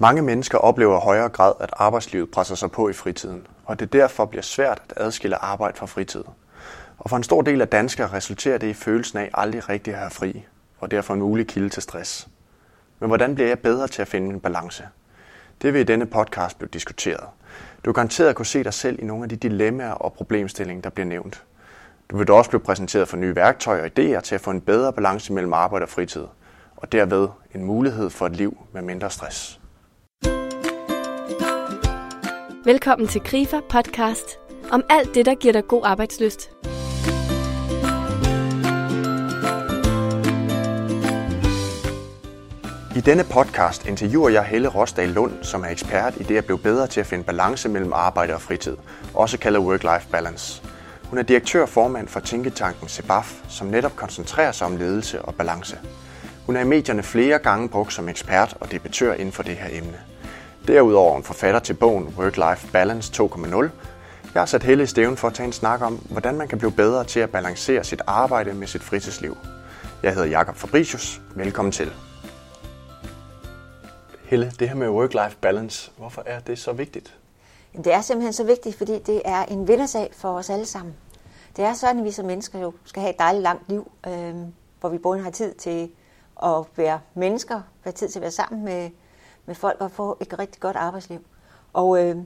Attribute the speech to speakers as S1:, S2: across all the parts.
S1: Mange mennesker oplever i højere grad, at arbejdslivet presser sig på i fritiden, og det derfor bliver svært at adskille arbejde fra fritid. Og for en stor del af danskere resulterer det i følelsen af aldrig rigtig at have fri, og derfor en mulig kilde til stress. Men hvordan bliver jeg bedre til at finde en balance? Det vil i denne podcast blive diskuteret. Du kan garanteret kunne se dig selv i nogle af de dilemmaer og problemstillinger, der bliver nævnt. Du vil også blive præsenteret for nye værktøjer og idéer til at få en bedre balance mellem arbejde og fritid, og derved en mulighed for et liv med mindre stress.
S2: Velkommen til Grifer podcast om alt det, der giver dig god arbejdsløst.
S1: I denne podcast interviewer jeg Helle Rosdal Lund, som er ekspert i det at blive bedre til at finde balance mellem arbejde og fritid, også kaldet work-life balance. Hun er direktør og formand for tænketanken Sebaf, som netop koncentrerer sig om ledelse og balance. Hun er i medierne flere gange brugt som ekspert og debattør inden for det her emne. Derudover en forfatter til bogen Work-Life Balance 2.0. Jeg har sat Helle i stævn for at tage en snak om, hvordan man kan blive bedre til at balancere sit arbejde med sit fritidsliv. Jeg hedder Jakob Fabricius. Velkommen til. Helle, det her med work-life balance, hvorfor er det så vigtigt?
S3: Det er simpelthen så vigtigt, fordi det er en vindersag for os alle sammen. Det er sådan, at vi som mennesker jo skal have et dejligt langt liv, øh, hvor vi både har tid til at være mennesker, have tid til at være sammen med, med folk og få et rigtig godt arbejdsliv. Og øh,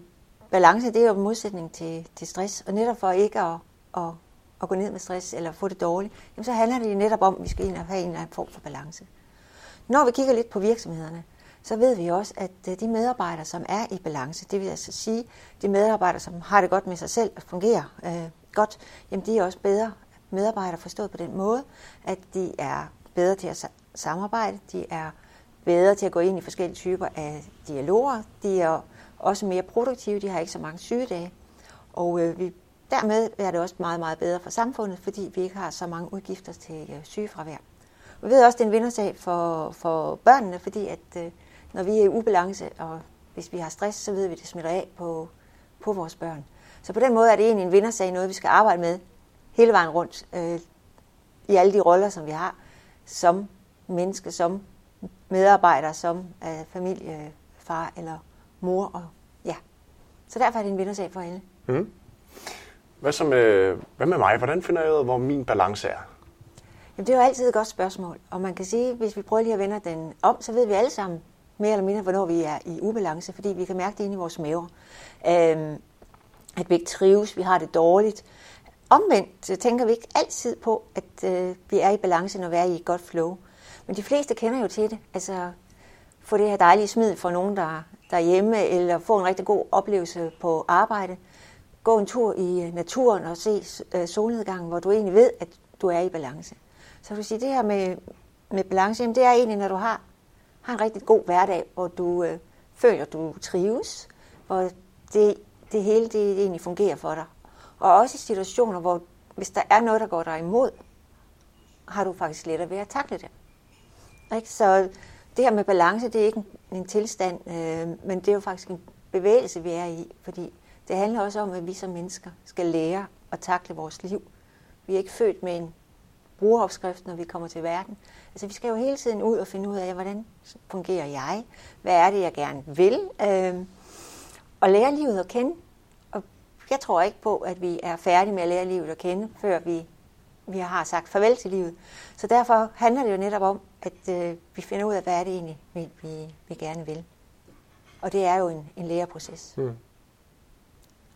S3: balance, det er jo modsætning til, til stress. Og netop for ikke at, at, at gå ned med stress eller få det dårligt, jamen så handler det netop om, at vi skal have en eller anden form for balance. Når vi kigger lidt på virksomhederne, så ved vi også, at øh, de medarbejdere, som er i balance, det vil altså sige, de medarbejdere, som har det godt med sig selv og fungerer øh, godt, jamen de er også bedre medarbejdere forstået på den måde, at de er bedre til at samarbejde, de er bedre til at gå ind i forskellige typer af dialoger, de er også mere produktive, de har ikke så mange sygedage, og øh, vi, dermed er det også meget, meget bedre for samfundet, fordi vi ikke har så mange udgifter til øh, sygefravær. Vi ved også, at det er en vindersag for, for børnene, fordi at øh, når vi er i ubalance, og hvis vi har stress, så ved vi, at det smitter af på, på vores børn. Så på den måde er det egentlig en vindersag, noget vi skal arbejde med hele vejen rundt øh, i alle de roller, som vi har, som menneske, som medarbejder, som øh, familie, far eller mor. Og, ja. Så derfor er det en vindersag for alle. Mm.
S1: Hvad, så med, hvad med mig? Hvordan finder jeg ud af, hvor min balance er?
S3: Jamen, det er jo altid et godt spørgsmål. Og man kan sige, hvis vi prøver lige at vende den om, så ved vi alle sammen, mere eller mindre, hvornår vi er i ubalance, fordi vi kan mærke det inde i vores maver. Øhm, at vi ikke trives, vi har det dårligt. Omvendt så tænker vi ikke altid på, at øh, vi er i balance, når vi er i et godt flow. Men de fleste kender jo til det. Altså få det her dejlige smid for nogen, der, der er hjemme, eller få en rigtig god oplevelse på arbejde. Gå en tur i øh, naturen og se øh, solnedgangen, hvor du egentlig ved, at du er i balance. Så du siger, det her med, med balance, jamen det er egentlig, når du har har en rigtig god hverdag, hvor du øh, føler, du trives, hvor det, det hele det egentlig fungerer for dig. Og også i situationer, hvor hvis der er noget, der går dig imod, har du faktisk lettere ved at takle det. Ikke? Så det her med balance, det er ikke en, en tilstand, øh, men det er jo faktisk en bevægelse, vi er i, fordi det handler også om, at vi som mennesker skal lære at takle vores liv. Vi er ikke født med en brugeropskrift, når vi kommer til verden. Altså, vi skal jo hele tiden ud og finde ud af, hvordan fungerer jeg? Hvad er det, jeg gerne vil? Øh, og lære livet at kende. Og jeg tror ikke på, at vi er færdige med at lære livet at kende, før vi, vi har sagt farvel til livet. Så derfor handler det jo netop om, at øh, vi finder ud af, hvad er det egentlig, vi, vi, vi gerne vil. Og det er jo en, en læreproces. Mm.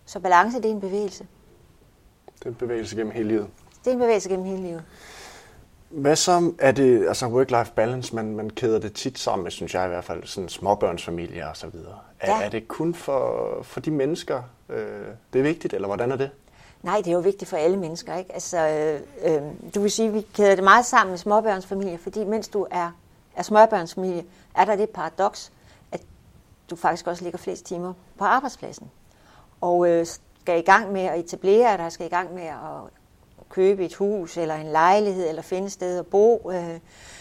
S3: Så balance, det er en bevægelse.
S1: Det er en bevægelse gennem hele livet.
S3: Det er en bevægelse gennem hele livet.
S1: Hvad så er det, altså work-life balance, man, man kæder det tit sammen med, synes jeg i hvert fald, sådan småbørnsfamilier og så videre. Er, ja. er det kun for, for de mennesker, øh, det er vigtigt, eller hvordan er det?
S3: Nej, det er jo vigtigt for alle mennesker, ikke? Altså, øh, øh, du vil sige, at vi kæder det meget sammen med småbørnsfamilier, fordi mens du er, er småbørnsfamilie, er der det paradoks, at du faktisk også ligger flest timer på arbejdspladsen. Og øh, skal i gang med at etablere dig, skal i gang med at købe et hus eller en lejlighed eller finde et sted at bo, øh,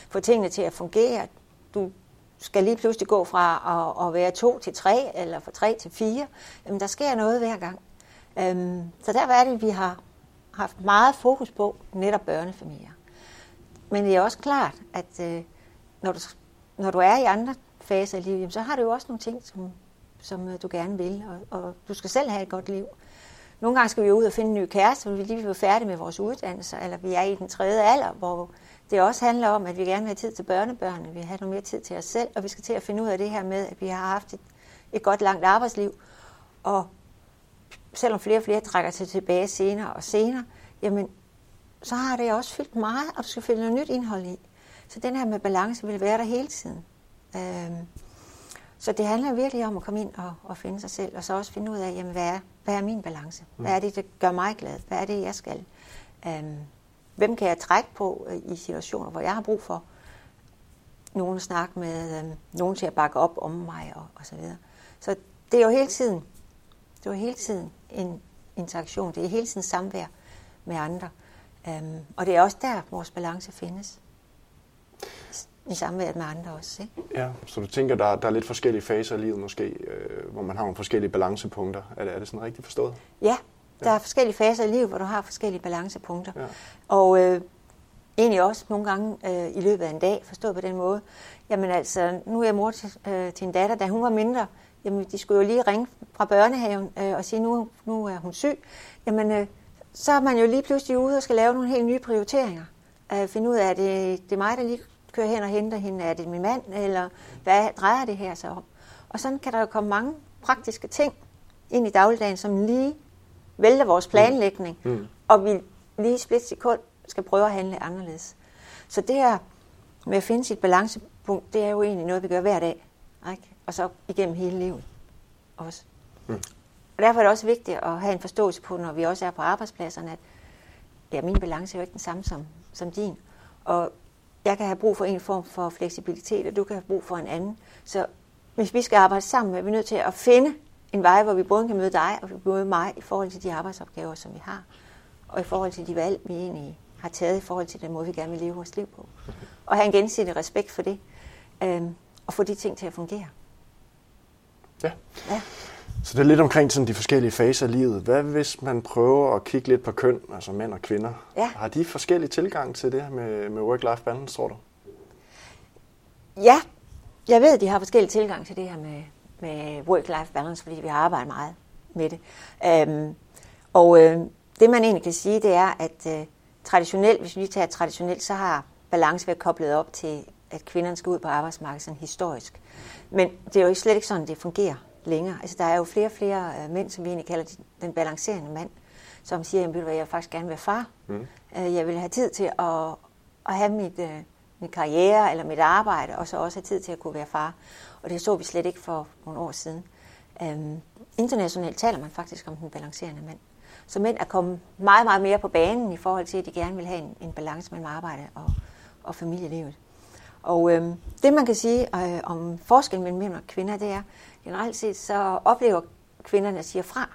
S3: få tingene til at fungere. Du skal lige pludselig gå fra at, at være to til tre eller fra tre til fire. Jamen, der sker noget hver gang. Øhm, så der er det, vi har haft meget fokus på netop børnefamilier. Men det er også klart, at øh, når, du, når du er i andre faser af livet, jamen, så har du jo også nogle ting, som, som øh, du gerne vil, og, og du skal selv have et godt liv. Nogle gange skal vi jo ud og finde en ny kæreste, fordi vi lige er færdige med vores uddannelse, eller vi er i den tredje alder, hvor det også handler om, at vi gerne vil have tid til børnebørnene, vi vil have noget mere tid til os selv, og vi skal til at finde ud af det her med, at vi har haft et, et godt langt arbejdsliv, og selvom flere og flere trækker sig tilbage senere og senere, jamen, så har det også fyldt meget, og du skal finde noget nyt indhold i. Så den her med balance vil være der hele tiden. Øhm, så det handler virkelig om at komme ind og, og finde sig selv, og så også finde ud af, jamen, hvad, er, hvad er min balance? Hvad er det, der gør mig glad? Hvad er det, jeg skal? Øhm, hvem kan jeg trække på øh, i situationer, hvor jeg har brug for nogen at snakke med, øhm, nogen til at bakke op om mig, og, og så videre. Så det er jo hele tiden, det er jo hele tiden en interaktion, det er hele tiden samvær med andre. Øhm, og det er også der, vores balance findes i samværet med andre også. Ikke?
S1: Ja, så du tænker, der, der er lidt forskellige faser i livet måske, øh, hvor man har nogle forskellige balancepunkter. Er det, er det sådan rigtigt forstået?
S3: Ja, der ja. er forskellige faser i livet, hvor du har forskellige balancepunkter. Ja. Og øh, egentlig også nogle gange øh, i løbet af en dag, forstået på den måde. Jamen altså, nu er jeg mor til, øh, til en datter, da hun var mindre. Jamen, de skulle jo lige ringe fra børnehaven øh, og sige, nu, nu er hun syg. Jamen, øh, så er man jo lige pludselig ude og skal lave nogle helt nye prioriteringer. Øh, finde ud af, at det, det er mig, der lige kører hen og henter hende? Er det min mand? Eller hvad drejer det her sig om? Og sådan kan der jo komme mange praktiske ting ind i dagligdagen, som lige vælter vores planlægning, mm. Mm. og vi lige split sekund skal prøve at handle anderledes. Så det her med at finde sit balancepunkt, det er jo egentlig noget, vi gør hver dag. Ikke? Og så igennem hele livet også. Mm. Og derfor er det også vigtigt at have en forståelse på, når vi også er på arbejdspladserne, at ja, min balance er jo ikke den samme som, som din. Og jeg kan have brug for en form for fleksibilitet, og du kan have brug for en anden. Så hvis vi skal arbejde sammen, er vi nødt til at finde en vej, hvor vi både kan møde dig og møde mig i forhold til de arbejdsopgaver, som vi har, og i forhold til de valg, vi egentlig har taget i forhold til den måde, vi gerne vil leve vores liv på. Og have en gensidig respekt for det, øhm, og få de ting til at fungere.
S1: Ja. ja. Så det er lidt omkring sådan de forskellige faser af livet. Hvad hvis man prøver at kigge lidt på køn, altså mænd og kvinder? Ja. Har de forskellige tilgang til det her med, med work-life balance, tror du?
S3: Ja, jeg ved, at de har forskellige tilgang til det her med, med work-life balance, fordi vi har arbejdet meget med det. Øhm, og øh, det man egentlig kan sige, det er, at øh, traditionelt, hvis vi tager traditionelt, så har balance været koblet op til, at kvinderne skal ud på arbejdsmarkedet sådan historisk. Men det er jo slet ikke sådan, det fungerer længere. Altså, der er jo flere og flere øh, mænd, som vi egentlig kalder den balancerende mand, som siger, at jeg vil faktisk gerne være far. Mm. Øh, jeg vil have tid til at, at have mit, øh, min karriere eller mit arbejde, og så også have tid til at kunne være far. Og det så vi slet ikke for nogle år siden. Um, internationalt taler man faktisk om den balancerende mand. Så mænd er kommet meget, meget mere på banen i forhold til, at de gerne vil have en, en balance mellem arbejde og, og familielivet. Og øhm, det man kan sige øh, om forskellen mellem mænd og kvinder, det er, generelt set så oplever kvinderne at sige fra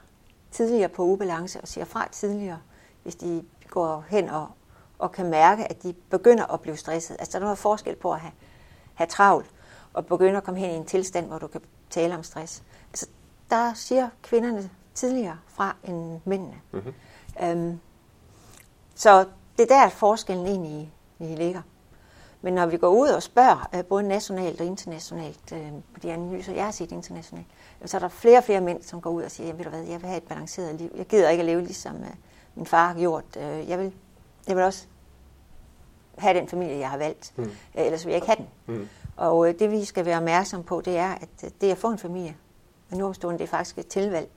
S3: tidligere på ubalance og siger fra tidligere, hvis de går hen og, og kan mærke, at de begynder at blive stresset. Altså der er noget forskel på at have, have travlt og begynde at komme hen i en tilstand, hvor du kan tale om stress. Altså der siger kvinderne tidligere fra end mændene. Mm-hmm. Øhm, så det er der, forskellen egentlig ligger. Men når vi går ud og spørger, øh, både nationalt og internationalt, øh, på de analyser, jeg har set internationalt, så er der flere og flere mænd, som går ud og siger, ved du hvad, jeg vil have et balanceret liv. Jeg gider ikke at leve ligesom øh, min far har gjort. Jeg vil, jeg vil også have den familie, jeg har valgt. Mm. Ellers vil jeg ikke have den. Mm. Og det vi skal være opmærksom på, det er, at det at få en familie, men nu det er faktisk et tilvalg.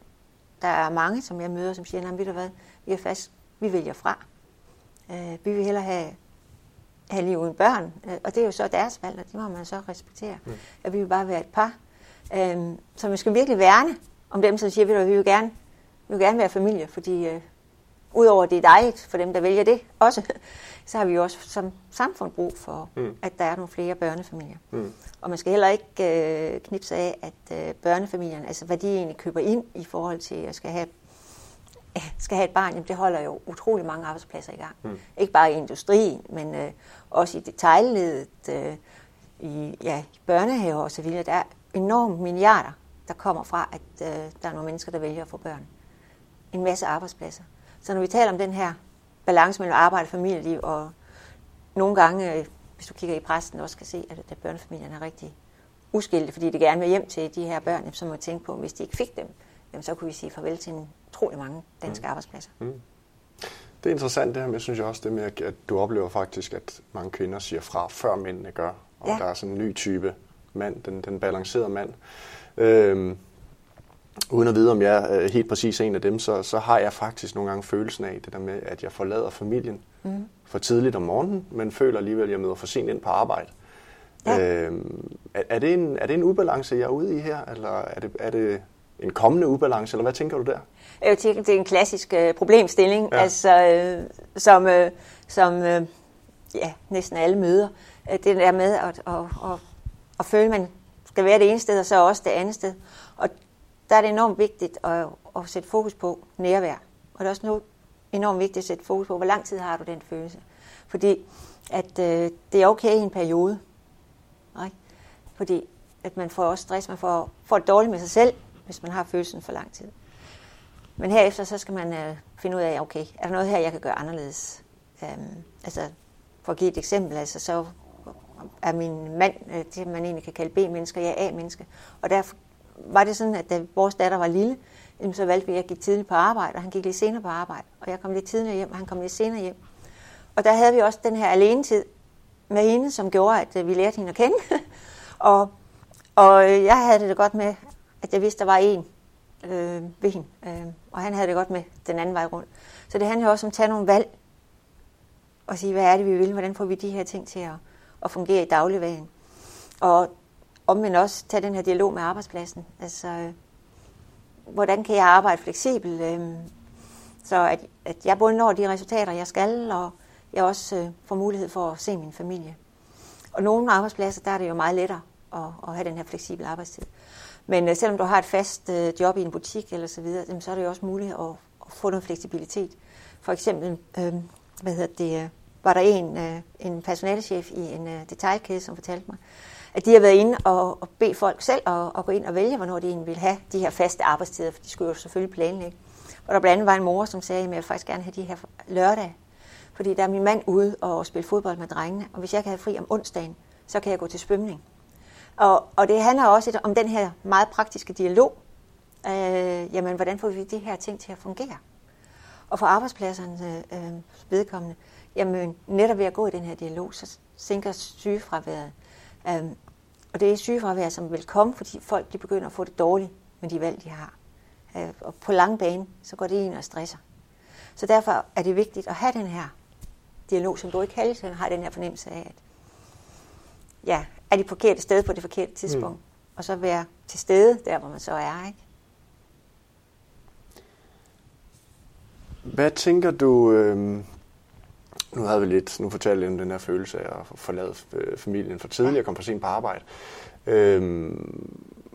S3: Der er mange, som jeg møder, som siger, ved du hvad, vi er fast, vi vælger fra. Vi vil hellere have have liv uden børn, øh, og det er jo så deres valg, og det må man så respektere. Mm. At vi vil bare være et par. Øhm, så vi skal virkelig værne om dem, som siger, at vi vil gerne, vi vil gerne være familie, fordi øh, udover det er dejligt for dem, der vælger det også, så har vi jo også som samfund brug for, mm. at der er nogle flere børnefamilier. Mm. Og man skal heller ikke øh, knipse af, at øh, børnefamilierne, altså hvad de egentlig køber ind i forhold til at skal have skal have et barn, jamen det holder jo utrolig mange arbejdspladser i gang. Mm. Ikke bare i industrien, men øh, også i detaljledet, øh, i, ja, i børnehaver og så videre. Der er enormt milliarder, der kommer fra, at øh, der er nogle mennesker, der vælger at få børn. En masse arbejdspladser. Så når vi taler om den her balance mellem arbejde og familieliv, og nogle gange, øh, hvis du kigger i præsten, også kan se, at, at børnefamilierne er rigtig uskilte, fordi de gerne vil hjem til de her børn, som må tænke på, hvis de ikke fik dem, jamen, så kunne vi sige farvel til en utrolig mange danske mm. arbejdspladser. Mm.
S1: Det er interessant det her med, synes jeg også, det med, at du oplever faktisk, at mange kvinder siger fra, før mændene gør. Og ja. der er sådan en ny type mand, den, den balancerede mand. Øhm, uden at vide, om jeg er helt præcis en af dem, så, så har jeg faktisk nogle gange følelsen af det der med, at jeg forlader familien mm. for tidligt om morgenen, men føler alligevel, at jeg møder for sent ind på arbejde. Ja. Øhm, er, er, det en, er det en ubalance, jeg er ude i her, eller er det, er det en kommende ubalance, eller hvad tænker du der?
S3: Jeg tænker, det er en klassisk øh, problemstilling, ja. altså, øh, som, øh, som øh, ja, næsten alle møder. Øh, det der med at, at, at, at føle, at man skal være det ene sted, og så også det andet sted. Og der er det enormt vigtigt at, at sætte fokus på nærvær. Og det er også enormt vigtigt at sætte fokus på, hvor lang tid har du den følelse. Fordi at øh, det er okay i en periode. Ikke? Fordi at man får også stress, man får, får det dårligt med sig selv, hvis man har følelsen for lang tid. Men herefter så skal man øh, finde ud af, okay, er der noget her, jeg kan gøre anderledes? Øhm, altså, for at give et eksempel, altså, så er min mand øh, det, man egentlig kan kalde B-menneske, jeg er A-menneske. Og derfor var det sådan, at da vores datter var lille, så valgte vi, at jeg gik tidligt på arbejde, og han gik lidt senere på arbejde. Og jeg kom lidt tidligere hjem, og han kom lidt senere hjem. Og der havde vi også den her alenetid med hende, som gjorde, at øh, vi lærte hende at kende. og, og øh, jeg havde det godt med, at jeg vidste, der var en øh, ved hende. Øh, og han havde det godt med den anden vej rundt. Så det handler også om at tage nogle valg og sige, hvad er det, vi vil? Hvordan får vi de her ting til at, at fungere i dagligdagen? Og omvendt også tage den her dialog med arbejdspladsen. Altså, øh, hvordan kan jeg arbejde fleksibelt, øh, så at, at jeg både når de resultater, jeg skal, og jeg også øh, får mulighed for at se min familie. Og nogle arbejdspladser, der er det jo meget lettere at, at have den her fleksible arbejdstid. Men øh, selvom du har et fast øh, job i en butik eller så videre, så er det jo også muligt at, at få noget fleksibilitet. For eksempel, øh, hvad hedder det, øh, var der en, øh, en personalechef i en øh, detaljkæde, som fortalte mig, at de har været inde og, og bede folk selv at, at gå ind og vælge, hvornår de egentlig vil have de her faste arbejdstider, for de skulle jo selvfølgelig planlægge. Og der blandt andet var en mor, som sagde, at jeg vil faktisk gerne have de her lørdag, fordi der er min mand ude og spille fodbold med drengene, og hvis jeg kan have fri om onsdagen, så kan jeg gå til svømning. Og, og det handler også om den her meget praktiske dialog. Øh, jamen, hvordan får vi de her ting til at fungere? Og for arbejdspladserne øh, vedkommende, jamen netop ved at gå i den her dialog, så sænker sygefraværet. Øh, og det er sygefravær, som vil komme, fordi folk de begynder at få det dårligt med de valg, de har. Øh, og på lang bane, så går det ind og stresser. Så derfor er det vigtigt at have den her dialog, som du ikke hele tiden har den her fornemmelse af, at ja, er de forkerte sted på det forkerte tidspunkt. Mm. Og så være til stede der, hvor man så er. Ikke?
S1: Hvad tænker du, øh, nu havde vi lidt, nu fortalte om den her følelse af at forlade øh, familien for tidligt og komme for sent på arbejde. Øh,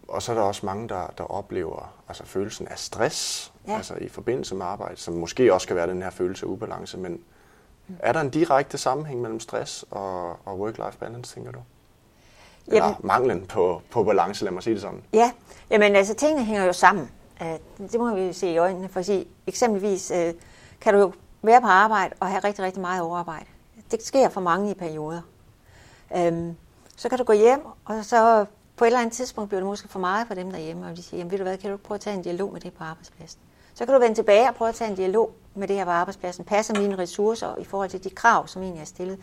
S1: og så er der også mange, der, der oplever altså, følelsen af stress ja. altså, i forbindelse med arbejde, som måske også kan være den her følelse af ubalance. Men mm. er der en direkte sammenhæng mellem stress og, og work-life balance, tænker du? Eller jamen, manglen på, på balance, lad mig sige det sådan.
S3: Ja, jamen altså tingene hænger jo sammen. Det må vi se i øjnene, for at sige, eksempelvis øh, kan du jo være på arbejde og have rigtig, rigtig meget overarbejde. Det sker for mange i perioder. Øhm, så kan du gå hjem, og så på et eller andet tidspunkt bliver det måske for meget for dem derhjemme, og de siger, jamen ved du hvad, kan du prøve at tage en dialog med det på arbejdspladsen? Så kan du vende tilbage og prøve at tage en dialog med det her på arbejdspladsen. Passer mine ressourcer i forhold til de krav, som egentlig er stillet?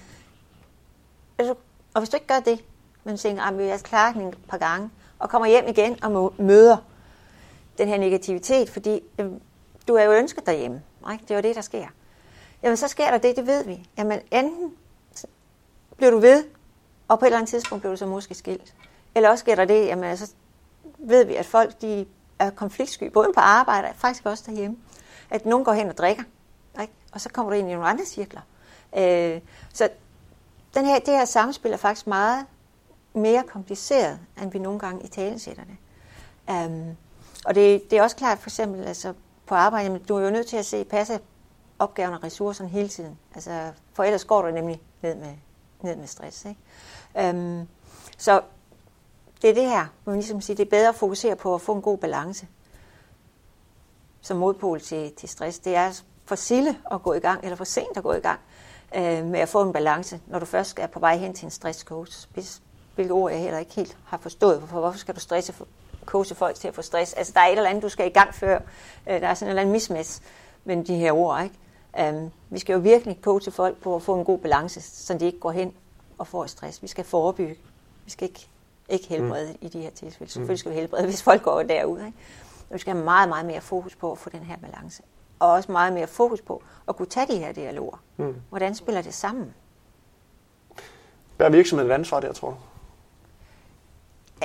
S3: Altså, og hvis du ikke gør det, Ah, men tænker, at vi har klaret den et par gange, og kommer hjem igen og møder den her negativitet, fordi du er jo ønsket derhjemme. Ikke? Det er jo det, der sker. Jamen, så sker der det, det ved vi. Jamen, enten bliver du ved, og på et eller andet tidspunkt bliver du så måske skilt. Eller også sker der det, jamen, så ved vi, at folk de er konfliktsky, både på arbejde og faktisk også derhjemme. At nogen går hen og drikker, ikke? og så kommer du ind i nogle andre cirkler. Øh, så den her, det her samspil er faktisk meget mere kompliceret, end vi nogle gange i tale sætter det. Um, øhm, og det, det er også klart, for eksempel altså på arbejde, jamen, du er jo nødt til at se passe opgaven og ressourcerne hele tiden. Altså, for ellers går du nemlig ned med, ned med stress. Ikke? Um, så det er det her, man ligesom siger, det er bedre at fokusere på at få en god balance som modpol til, til stress. Det er for sille at gå i gang, eller for sent at gå i gang øh, med at få en balance, når du først er på vej hen til en stresscoach. Hvis hvilket ord jeg heller ikke helt har forstået. Hvorfor, hvorfor skal du stresse, coache folk til at få stress? Altså, der er et eller andet, du skal i gang før. Øh, der er sådan en eller anden mismatch mellem de her ord, ikke? Um, vi skal jo virkelig coache folk på at få en god balance, så de ikke går hen og får stress. Vi skal forebygge. Vi skal ikke, ikke helbrede mm. i de her tilfælde. Selvfølgelig skal vi helbrede, hvis folk går derud. Ikke? Vi skal have meget, meget mere fokus på at få den her balance. Og også meget mere fokus på at kunne tage de her dialoger. Mm. Hvordan spiller det sammen?
S1: Hvad er virksomheden ansvar der, tror du?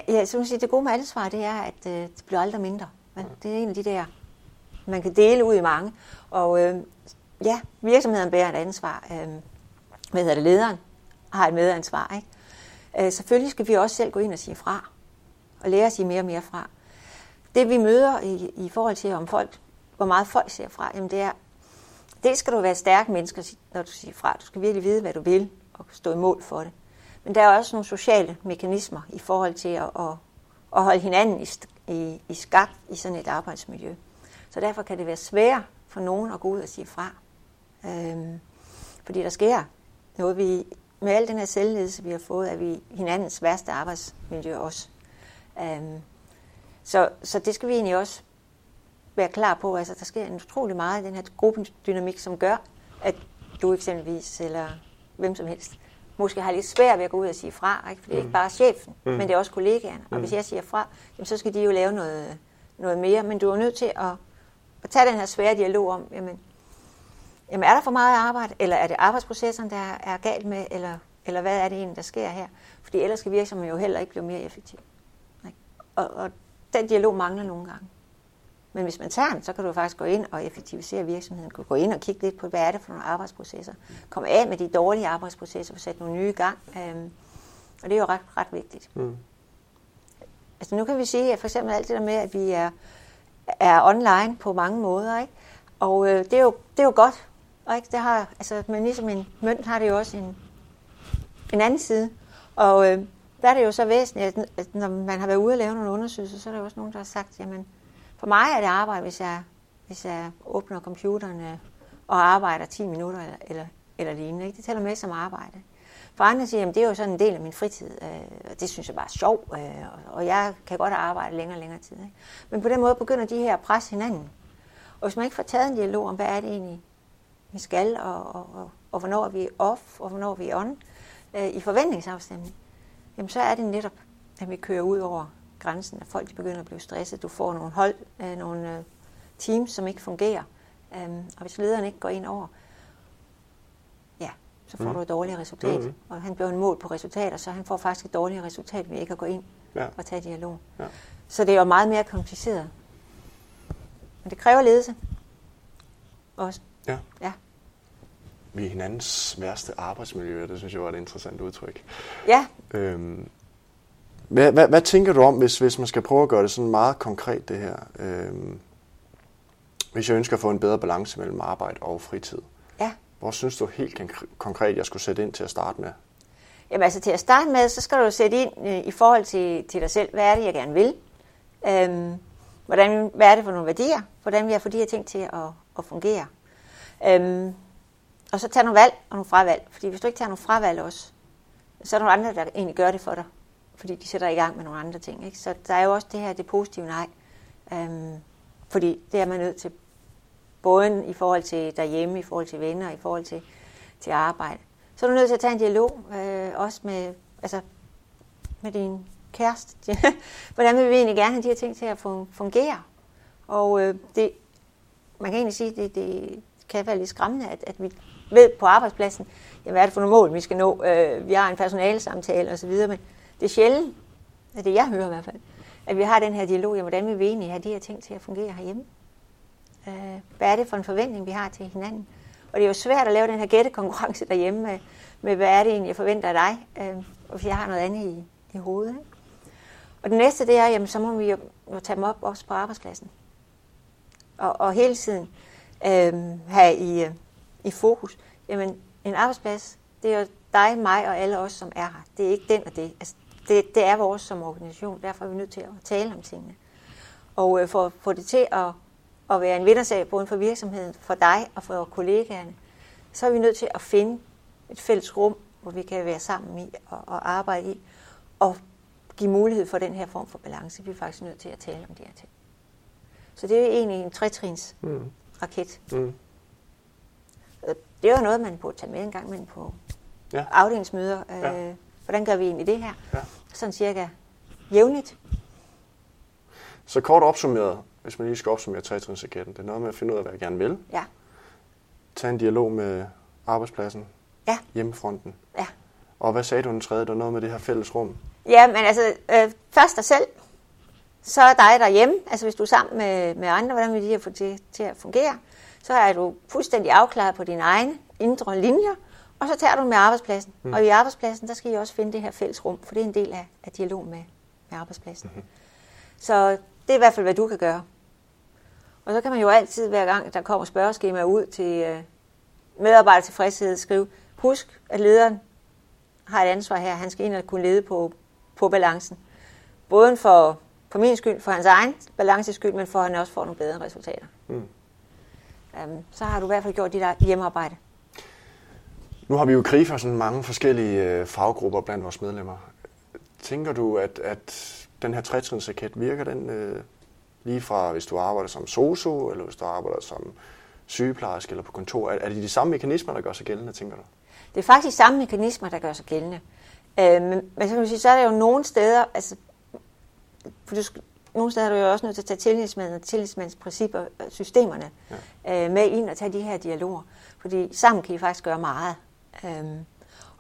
S3: Ja, så sige, det gode med ansvar, det er, at øh, det bliver aldrig mindre. Men det er en af de der, man kan dele ud i mange. Og øh, ja, virksomheden bærer et ansvar. Øh, hvad hedder det, lederen har et medansvar. Ikke? Øh, selvfølgelig skal vi også selv gå ind og sige fra. Og lære at sige mere og mere fra. Det vi møder i, i forhold til, om folk, hvor meget folk siger fra, jamen det er, det skal du være stærk menneske, når du siger fra. Du skal virkelig vide, hvad du vil, og stå i mål for det. Men der er også nogle sociale mekanismer i forhold til at, at, at holde hinanden i, i, i skak i sådan et arbejdsmiljø. Så derfor kan det være svært for nogen at gå ud og sige fra. Øhm, fordi der sker noget, vi med al den her selvledelse, vi har fået, er vi hinandens værste arbejdsmiljø også. Øhm, så, så det skal vi egentlig også være klar på. Altså, der sker en utrolig meget i den her gruppedynamik, som gør, at du eksempelvis, eller hvem som helst, måske har lidt svært ved at gå ud og sige fra, ikke? for det er ikke mm. bare chefen, mm. men det er også kollegaerne. Og mm. hvis jeg siger fra, jamen, så skal de jo lave noget, noget mere, men du er nødt til at, at tage den her svære dialog om, jamen, jamen er der for meget arbejde, eller er det arbejdsprocessen, der er galt med, eller, eller hvad er det egentlig, der sker her? Fordi ellers skal virksomheden jo heller ikke blive mere effektiv. Ikke? Og, og den dialog mangler nogle gange. Men hvis man tager den, så kan du faktisk gå ind og effektivisere virksomheden. Du kan gå ind og kigge lidt på, hvad er det for nogle arbejdsprocesser. Kom af med de dårlige arbejdsprocesser, og sætte nogle nye i gang. Øhm, og det er jo ret, ret vigtigt. Mm. Altså nu kan vi sige, at for eksempel alt det der med, at vi er, er online på mange måder, ikke? og øh, det, er jo, det er jo godt. Og ikke? Det har, altså, men ligesom en mønt har det jo også en, en anden side. Og øh, der er det jo så væsentligt, at, at når man har været ude og lave nogle undersøgelser, så er der også nogen, der har sagt, jamen, for mig er det arbejde, hvis jeg, hvis jeg åbner computeren og arbejder 10 minutter eller, eller, eller lignende. Ikke? Det tæller med som arbejde. For andre siger, at det er jo sådan en del af min fritid, øh, og det synes jeg bare er sjov, øh, og jeg kan godt arbejde længere og længere tid. Ikke? Men på den måde begynder de her at presse hinanden. Og hvis man ikke får taget en dialog om, hvad er det egentlig, vi skal, og, og, og, og hvornår er vi off, og hvornår er vi on, øh, i forventningsafstemning, jamen så er det netop, at vi kører ud over grænsen, at folk de begynder at blive stresset. Du får nogle hold, øh, nogle øh, teams, som ikke fungerer. Um, og hvis lederen ikke går ind over, ja, så får mm. du et dårligere resultat. Mm-hmm. Og han bliver en mål på resultater, så han får faktisk et dårligere resultat ved ikke at gå ind ja. og tage dialog. Ja. Så det er jo meget mere kompliceret. Men det kræver ledelse også.
S1: Ja. ja. Vi er hinandens værste arbejdsmiljø, det synes jeg var et interessant udtryk.
S3: Ja.
S1: Øhm, hvad, hvad, hvad tænker du om, hvis, hvis man skal prøve at gøre det sådan meget konkret, det her? Øhm, hvis jeg ønsker at få en bedre balance mellem arbejde og fritid.
S3: Ja.
S1: Hvor synes du helt konkret, jeg skulle sætte ind til at starte med?
S3: Jamen altså til at starte med, så skal du sætte ind øh, i forhold til, til dig selv. Hvad er det, jeg gerne vil? Øhm, hvordan, hvad er det for nogle værdier? Hvordan vil jeg få de her ting til at, at fungere? Øhm, og så tage nogle valg og nogle fravalg. Fordi hvis du ikke tager nogle fravalg også, så er der nogle andre, der egentlig gør det for dig fordi de sætter i gang med nogle andre ting. Ikke? Så der er jo også det her, det positive nej. Øhm, fordi det er man nødt til, både i forhold til derhjemme, i forhold til venner, i forhold til, til arbejde. Så er du nødt til at tage en dialog, øh, også med, altså, med din kæreste. Hvordan vil vi egentlig gerne have de her ting til at fungere? Og øh, det, man kan egentlig sige, det, det kan være lidt skræmmende, at, at vi ved på arbejdspladsen, jamen, hvad er det for nogle mål, vi skal nå? Øh, vi har en personalesamtale osv., men det er sjældent, at det jeg hører i hvert fald, at vi har den her dialog om, hvordan vi vil egentlig have de her ting til at fungere herhjemme. Øh, hvad er det for en forventning, vi har til hinanden? Og det er jo svært at lave den her gættekonkurrence derhjemme med, med, hvad er det egentlig, jeg forventer af dig, øh, hvis jeg har noget andet i, i hovedet. Ikke? Og det næste, det er, jamen, så må vi jo, jo tage dem op også på arbejdspladsen. Og, og hele tiden øh, have i, øh, i fokus, jamen, en arbejdsplads, det er jo dig, mig og alle os, som er her. Det er ikke den og det. Altså, det, det er vores som organisation, derfor er vi nødt til at tale om tingene. Og øh, for at få det til at, at være en vindersag, både for virksomheden, for dig og for kollegaerne, så er vi nødt til at finde et fælles rum, hvor vi kan være sammen i og, og arbejde i. at give mulighed for den her form for balance. Vi er faktisk nødt til at tale om de her ting. Så det er egentlig en trætrins
S1: Mm.
S3: raket.
S1: Mm.
S3: Øh, Det er jo noget, man burde tage med en gang imellem på
S1: Ja.
S3: afdelingsmøder. Øh,
S1: Ja.
S3: Hvordan gør vi egentlig det her?
S1: Ja.
S3: Sådan cirka jævnligt.
S1: Så kort opsummeret, hvis man lige skal opsummere trætrinsraketten, det er noget med at finde ud af, hvad jeg gerne vil.
S3: Ja.
S1: Tage en dialog med arbejdspladsen,
S3: Ja.
S1: hjemmefronten.
S3: Ja.
S1: Og hvad sagde du den tredje? Det var noget med det her fælles rum.
S3: Ja, men altså, øh, først dig selv, så er dig derhjemme. Altså, hvis du er sammen med, med andre, hvordan vil de her få det til at fungere? Så er du fuldstændig afklaret på dine egne indre linjer, og så tager du med arbejdspladsen. Mm. Og i arbejdspladsen, der skal I også finde det her fælles rum, for det er en del af, af dialog med, med arbejdspladsen. Mm. Så det er i hvert fald, hvad du kan gøre. Og så kan man jo altid, hver gang der kommer spørgeskemaer ud til øh, medarbejdertilfredshed, skrive, husk, at lederen har et ansvar her. Han skal ind og kunne lede på, på balancen. Både for, for min skyld, for hans egen balances skyld, men for at han også får nogle bedre resultater.
S1: Mm.
S3: Um, så har du i hvert fald gjort dit hjemmearbejde.
S1: Nu har vi jo KRIFA sådan mange forskellige øh, faggrupper blandt vores medlemmer. Tænker du, at, at den her trætrinsraket virker den øh, lige fra, hvis du arbejder som sosu, eller hvis du arbejder som sygeplejerske eller på kontor? Er, er det de samme mekanismer, der gør sig gældende, tænker du?
S3: Det er faktisk samme mekanismer, der gør sig gældende. Øh, men, men så kan sige, så er der jo nogle steder, altså, for du, nogle steder er du jo også nødt til at tage tillidsmanden og tillidsmandsprincipper, øh, systemerne, ja. øh, med ind og tage de her dialoger. Fordi sammen kan I faktisk gøre meget. Øhm,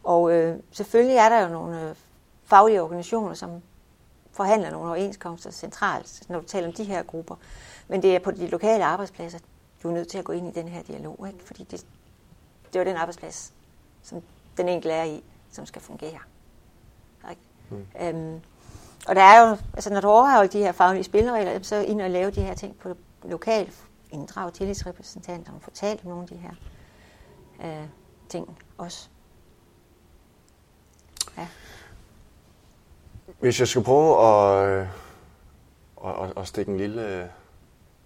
S3: og øh, selvfølgelig er der jo nogle øh, faglige organisationer, som forhandler nogle overenskomster centralt, når du taler om de her grupper. Men det er på de lokale arbejdspladser, du er nødt til at gå ind i den her dialog, ikke? fordi det, det er jo den arbejdsplads, som den enkelte er i, som skal fungere. Ikke? Mm. Øhm, og der er jo, altså når du overholder de her faglige spilleregler, så ind og lave de her ting på lokalt, inddrage tillidsrepræsentanter og fortalt om nogle af de her øh, ting også. Ja.
S1: Hvis jeg skal prøve at, øh, at, at, at stikke en lille,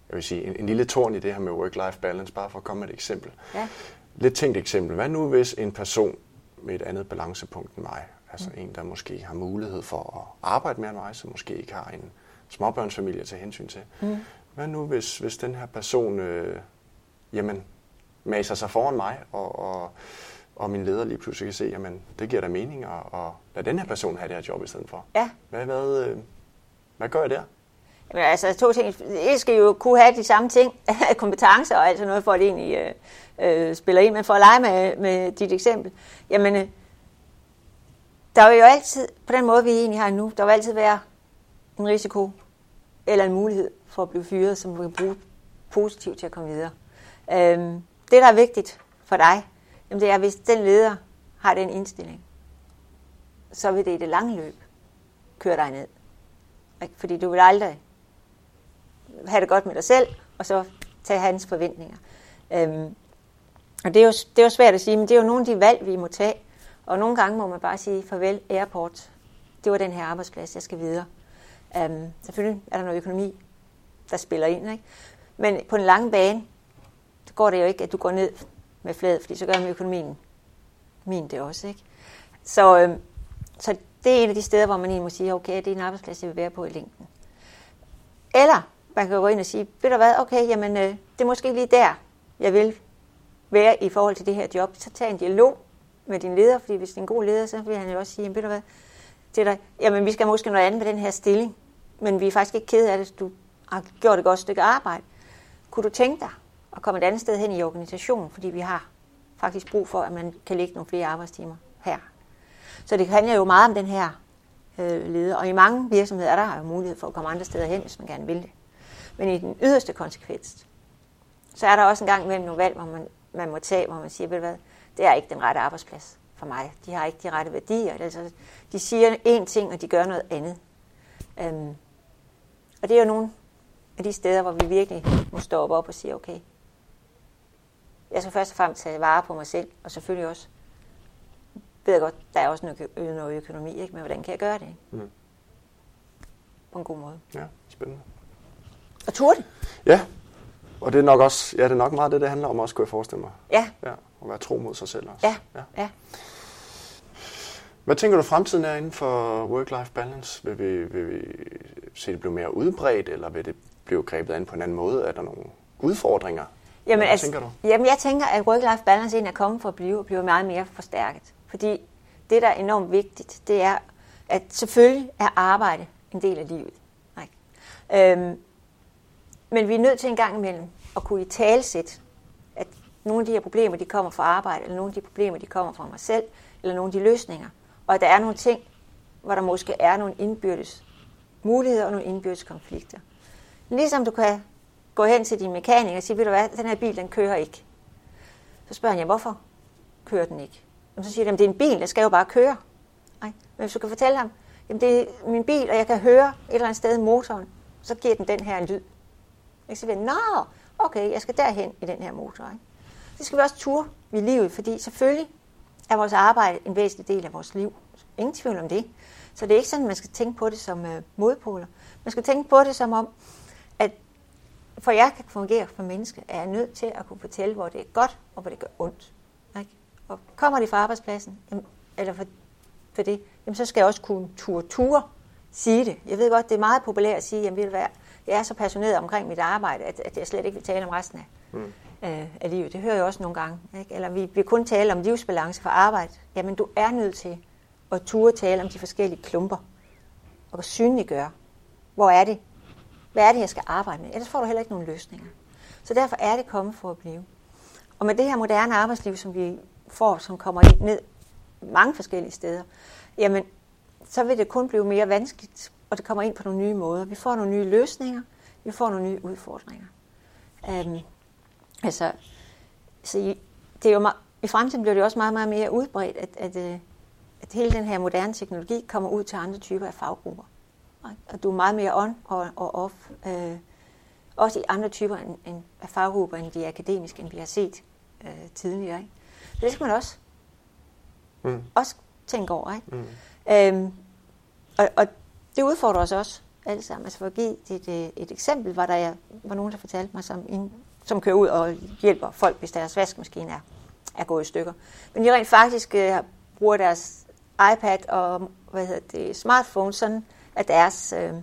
S1: jeg vil sige, en, en lille torn i det her med work-life balance, bare for at komme med et eksempel.
S3: Ja.
S1: Lidt tænkt eksempel. Hvad nu hvis en person med et andet balancepunkt end mig, altså mm. en, der måske har mulighed for at arbejde mere end mig, som måske ikke har en småbørnsfamilie at tage hensyn til. Mm. Hvad nu hvis, hvis den her person, øh, jamen, maser sig foran mig, og, og, og min leder lige pludselig kan se, jamen, det giver da mening at, at lade den her person have det her job i stedet for.
S3: Ja.
S1: Hvad, hvad, øh, hvad gør jeg der?
S3: Jamen, altså to ting. Det skal jo kunne have de samme ting, kompetencer og alt sådan noget, for at det egentlig øh, øh, spiller ind. Men for at lege med, med dit eksempel, jamen, øh, der vil jo altid, på den måde vi egentlig har nu, der vil altid være en risiko eller en mulighed for at blive fyret, som du kan bruge positivt til at komme videre. Øhm, det, der er vigtigt for dig, jamen, det er, hvis den leder har den indstilling, så vil det i det lange løb køre dig ned. Ikke? Fordi du vil aldrig have det godt med dig selv, og så tage hans forventninger. Øhm, og det er, jo, det er jo svært at sige, men det er jo nogle af de valg, vi må tage. Og nogle gange må man bare sige, farvel airport, det var den her arbejdsplads, jeg skal videre. Øhm, selvfølgelig er der noget økonomi, der spiller ind. Ikke? Men på en lang bane, går det jo ikke, at du går ned med fladet, fordi så gør med økonomien min det også. Ikke? Så, øhm, så det er en af de steder, hvor man egentlig må sige, okay, det er en arbejdsplads, jeg vil være på i længden. Eller man kan gå ind og sige, ved du hvad, okay, jamen, øh, det er måske lige der, jeg vil være i forhold til det her job. Så tag en dialog med din leder, fordi hvis det er en god leder, så vil han jo også sige, jamen, ved du hvad, til dig, jamen vi skal måske noget andet med den her stilling, men vi er faktisk ikke ked af det, du har gjort et godt stykke arbejde. Kunne du tænke dig at komme et andet sted hen i organisationen, fordi vi har faktisk brug for, at man kan lægge nogle flere arbejdstimer her. Så det handler jo meget om den her øh, leder, og i mange virksomheder er der jo mulighed for at komme andre steder hen, hvis man gerne vil det. Men i den yderste konsekvens, så er der også en gang imellem nogle valg, hvor man, man må tage, hvor man siger, ved du hvad, det er ikke den rette arbejdsplads for mig. De har ikke de rette værdier. Altså, de siger én ting, og de gør noget andet. Øhm, og det er jo nogle af de steder, hvor vi virkelig må stoppe op og sige, okay, jeg skal først og fremmest tage vare på mig selv, og selvfølgelig også, ved jeg godt, der er også noget, ø- noget økonomi, ikke? men hvordan kan jeg gøre det? Ikke?
S1: Mm.
S3: På en god måde.
S1: Ja, spændende.
S3: Og turde.
S1: Ja, og det er nok også, ja, det er nok meget det, det handler om også, kunne jeg forestille mig.
S3: Ja,
S1: Ja, at være tro mod sig selv også.
S3: ja, ja.
S1: Hvad tænker du fremtiden er inden for work-life balance? Vil vi, vil vi se det blive mere udbredt, eller vil det blive grebet an på en anden måde? Er der nogle udfordringer?
S3: Jamen,
S1: Hvad
S3: altså,
S1: tænker du?
S3: jamen, jeg tænker, at work-life balance egentlig er kommet for at blive, og blive meget mere forstærket. Fordi det, der er enormt vigtigt, det er, at selvfølgelig er arbejde en del af livet. Ikke? Øhm, men vi er nødt til en gang imellem at kunne i talsætte, at nogle af de her problemer, de kommer fra arbejde, eller nogle af de problemer, de kommer fra mig selv, eller nogle af de løsninger. Og at der er nogle ting, hvor der måske er nogle indbyrdes muligheder og nogle indbyrdes konflikter. Ligesom du kan gå hen til din mekaniker og sige, ved du hvad, den her bil, den kører ikke. Så spørger han, ja, hvorfor kører den ikke? Jamen, så siger han, det er en bil, der skal jo bare køre. Nej. Men hvis du kan fortælle ham, jamen det er min bil, og jeg kan høre et eller andet sted motoren, så giver den den her lyd. Ikke? Så siger, nå, okay, jeg skal derhen i den her motor. Ikke? Det skal vi også ture i livet, fordi selvfølgelig er vores arbejde en væsentlig del af vores liv. Ingen tvivl om det. Så det er ikke sådan, at man skal tænke på det som øh, modpoler. Man skal tænke på det som om, for jeg kan fungere som menneske, er jeg nødt til at kunne fortælle, hvor det er godt, og hvor det gør ondt. Ikke? Og kommer de fra arbejdspladsen, jamen, eller for, for det, jamen, så skal jeg også kunne ture ture sige det. Jeg ved godt, det er meget populært at sige, jamen, du hvad, jeg er så passioneret omkring mit arbejde, at, at jeg slet ikke vil tale om resten af, mm. øh, af livet. Det hører jeg også nogle gange. Ikke? Eller vi vil kun tale om livsbalance for arbejde. Jamen, du er nødt til at ture tale om de forskellige klumper, og synliggøre, hvor er det, hvad er det, jeg skal arbejde med? Ellers får du heller ikke nogen løsninger. Så derfor er det kommet for at blive. Og med det her moderne arbejdsliv, som vi får, som kommer ind ned mange forskellige steder, jamen, så vil det kun blive mere vanskeligt, og det kommer ind på nogle nye måder. Vi får nogle nye løsninger, vi får nogle nye udfordringer. Um, altså, så i, det er jo meget, i fremtiden bliver det også meget, meget mere udbredt, at, at, øh, at hele den her moderne teknologi kommer ud til andre typer af faggrupper. Og du er meget mere on og, og off. Øh, også i andre typer end, end af faggrupper, end de akademiske, end vi har set øh, tidligere. Ikke? Så det skal man også, mm. også tænke over. Ikke? Mm. Øhm, og, og det udfordrer os også alle sammen. Altså for at give et, et, et eksempel, var der var nogen, der fortalte mig, som, in, som kører ud og hjælper folk, hvis deres vaskemaskine er, er gået i stykker. Men de rent faktisk øh, bruger deres iPad og hvad hedder det, smartphone sådan, at deres, øh,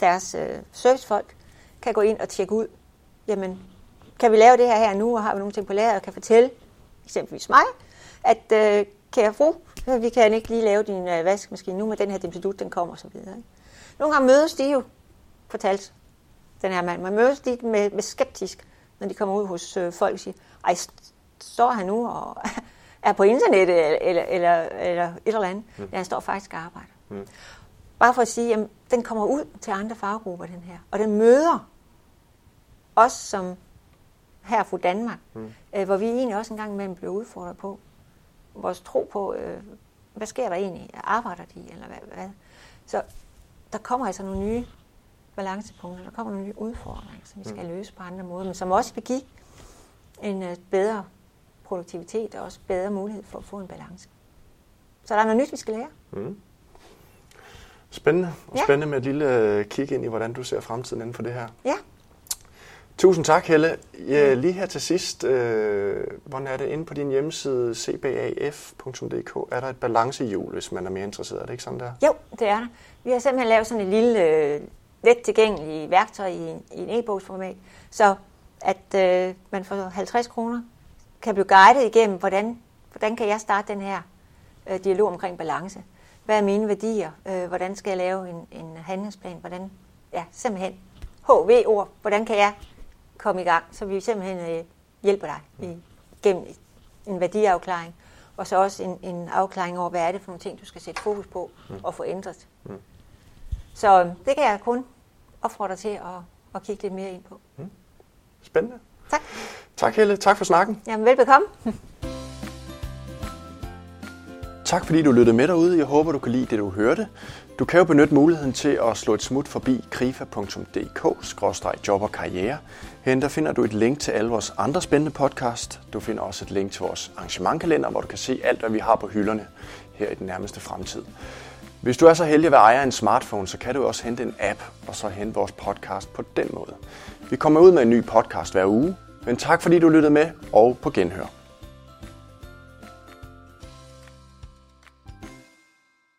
S3: deres øh, servicefolk kan gå ind og tjekke ud, jamen, kan vi lave det her her nu, og har vi nogle ting på lager, og kan fortælle, eksempelvis mig, at øh, kære fru, vi kan ikke lige lave din øh, vaskemaskine nu, med den her dimsedut, den kommer og så videre. Ikke? Nogle gange mødes de jo, fortalt den her mand, man mødes de med, med skeptisk, når de kommer ud hos øh, folk og siger, ej, står han nu og er på internettet, eller, eller, eller et eller andet. Mm. Ja, han står faktisk og arbejder. Mm. Bare for at sige, at den kommer ud til andre faggrupper, den her. Og den møder os som her fra Danmark, mm. øh, hvor vi egentlig også engang imellem bliver udfordret på vores tro på, øh, hvad sker der egentlig? Arbejder de, eller hvad, hvad? Så der kommer altså nogle nye balancepunkter, der kommer nogle nye udfordringer, som vi skal mm. løse på andre måder, men som også vil give en øh, bedre produktivitet og også bedre mulighed for at få en balance. Så der er noget nyt, vi skal lære. Mm.
S1: Spændende. Og ja. spændende med et lille øh, kig ind i, hvordan du ser fremtiden inden for det her.
S3: Ja.
S1: Tusind tak, Helle. Ja, lige her til sidst, øh, hvordan er det inde på din hjemmeside cbaf.dk? Er der et balancehjul, hvis man er mere interesseret? Er det ikke sådan der?
S3: Jo, det er der. Vi har simpelthen lavet sådan et lille, øh, let tilgængeligt værktøj i, i en e-bogsformat, så at øh, man for 50 kroner kan blive guidet igennem, hvordan, hvordan kan jeg starte den her øh, dialog omkring balance hvad er mine værdier, øh, hvordan skal jeg lave en, en handlingsplan, hvordan, ja, simpelthen HV-ord, hvordan kan jeg komme i gang, så vi simpelthen øh, hjælper dig i, gennem en værdiafklaring, og så også en, en afklaring over, hvad er det for nogle ting, du skal sætte fokus på mm. og få ændret. Mm. Så øh, det kan jeg kun opfordre til at, at kigge lidt mere ind på. Mm.
S1: Spændende.
S3: Tak.
S1: Tak Helle, tak for snakken.
S3: Jamen velbekomme.
S1: Tak fordi du lyttede med derude. Jeg håber, du kan lide det, du hørte. Du kan jo benytte muligheden til at slå et smut forbi krifa.dk-job og karriere. Her der finder du et link til alle vores andre spændende podcast. Du finder også et link til vores arrangementkalender, hvor du kan se alt, hvad vi har på hylderne her i den nærmeste fremtid. Hvis du er så heldig at være ejer af en smartphone, så kan du også hente en app og så hente vores podcast på den måde. Vi kommer ud med en ny podcast hver uge, men tak fordi du lyttede med, og på genhør.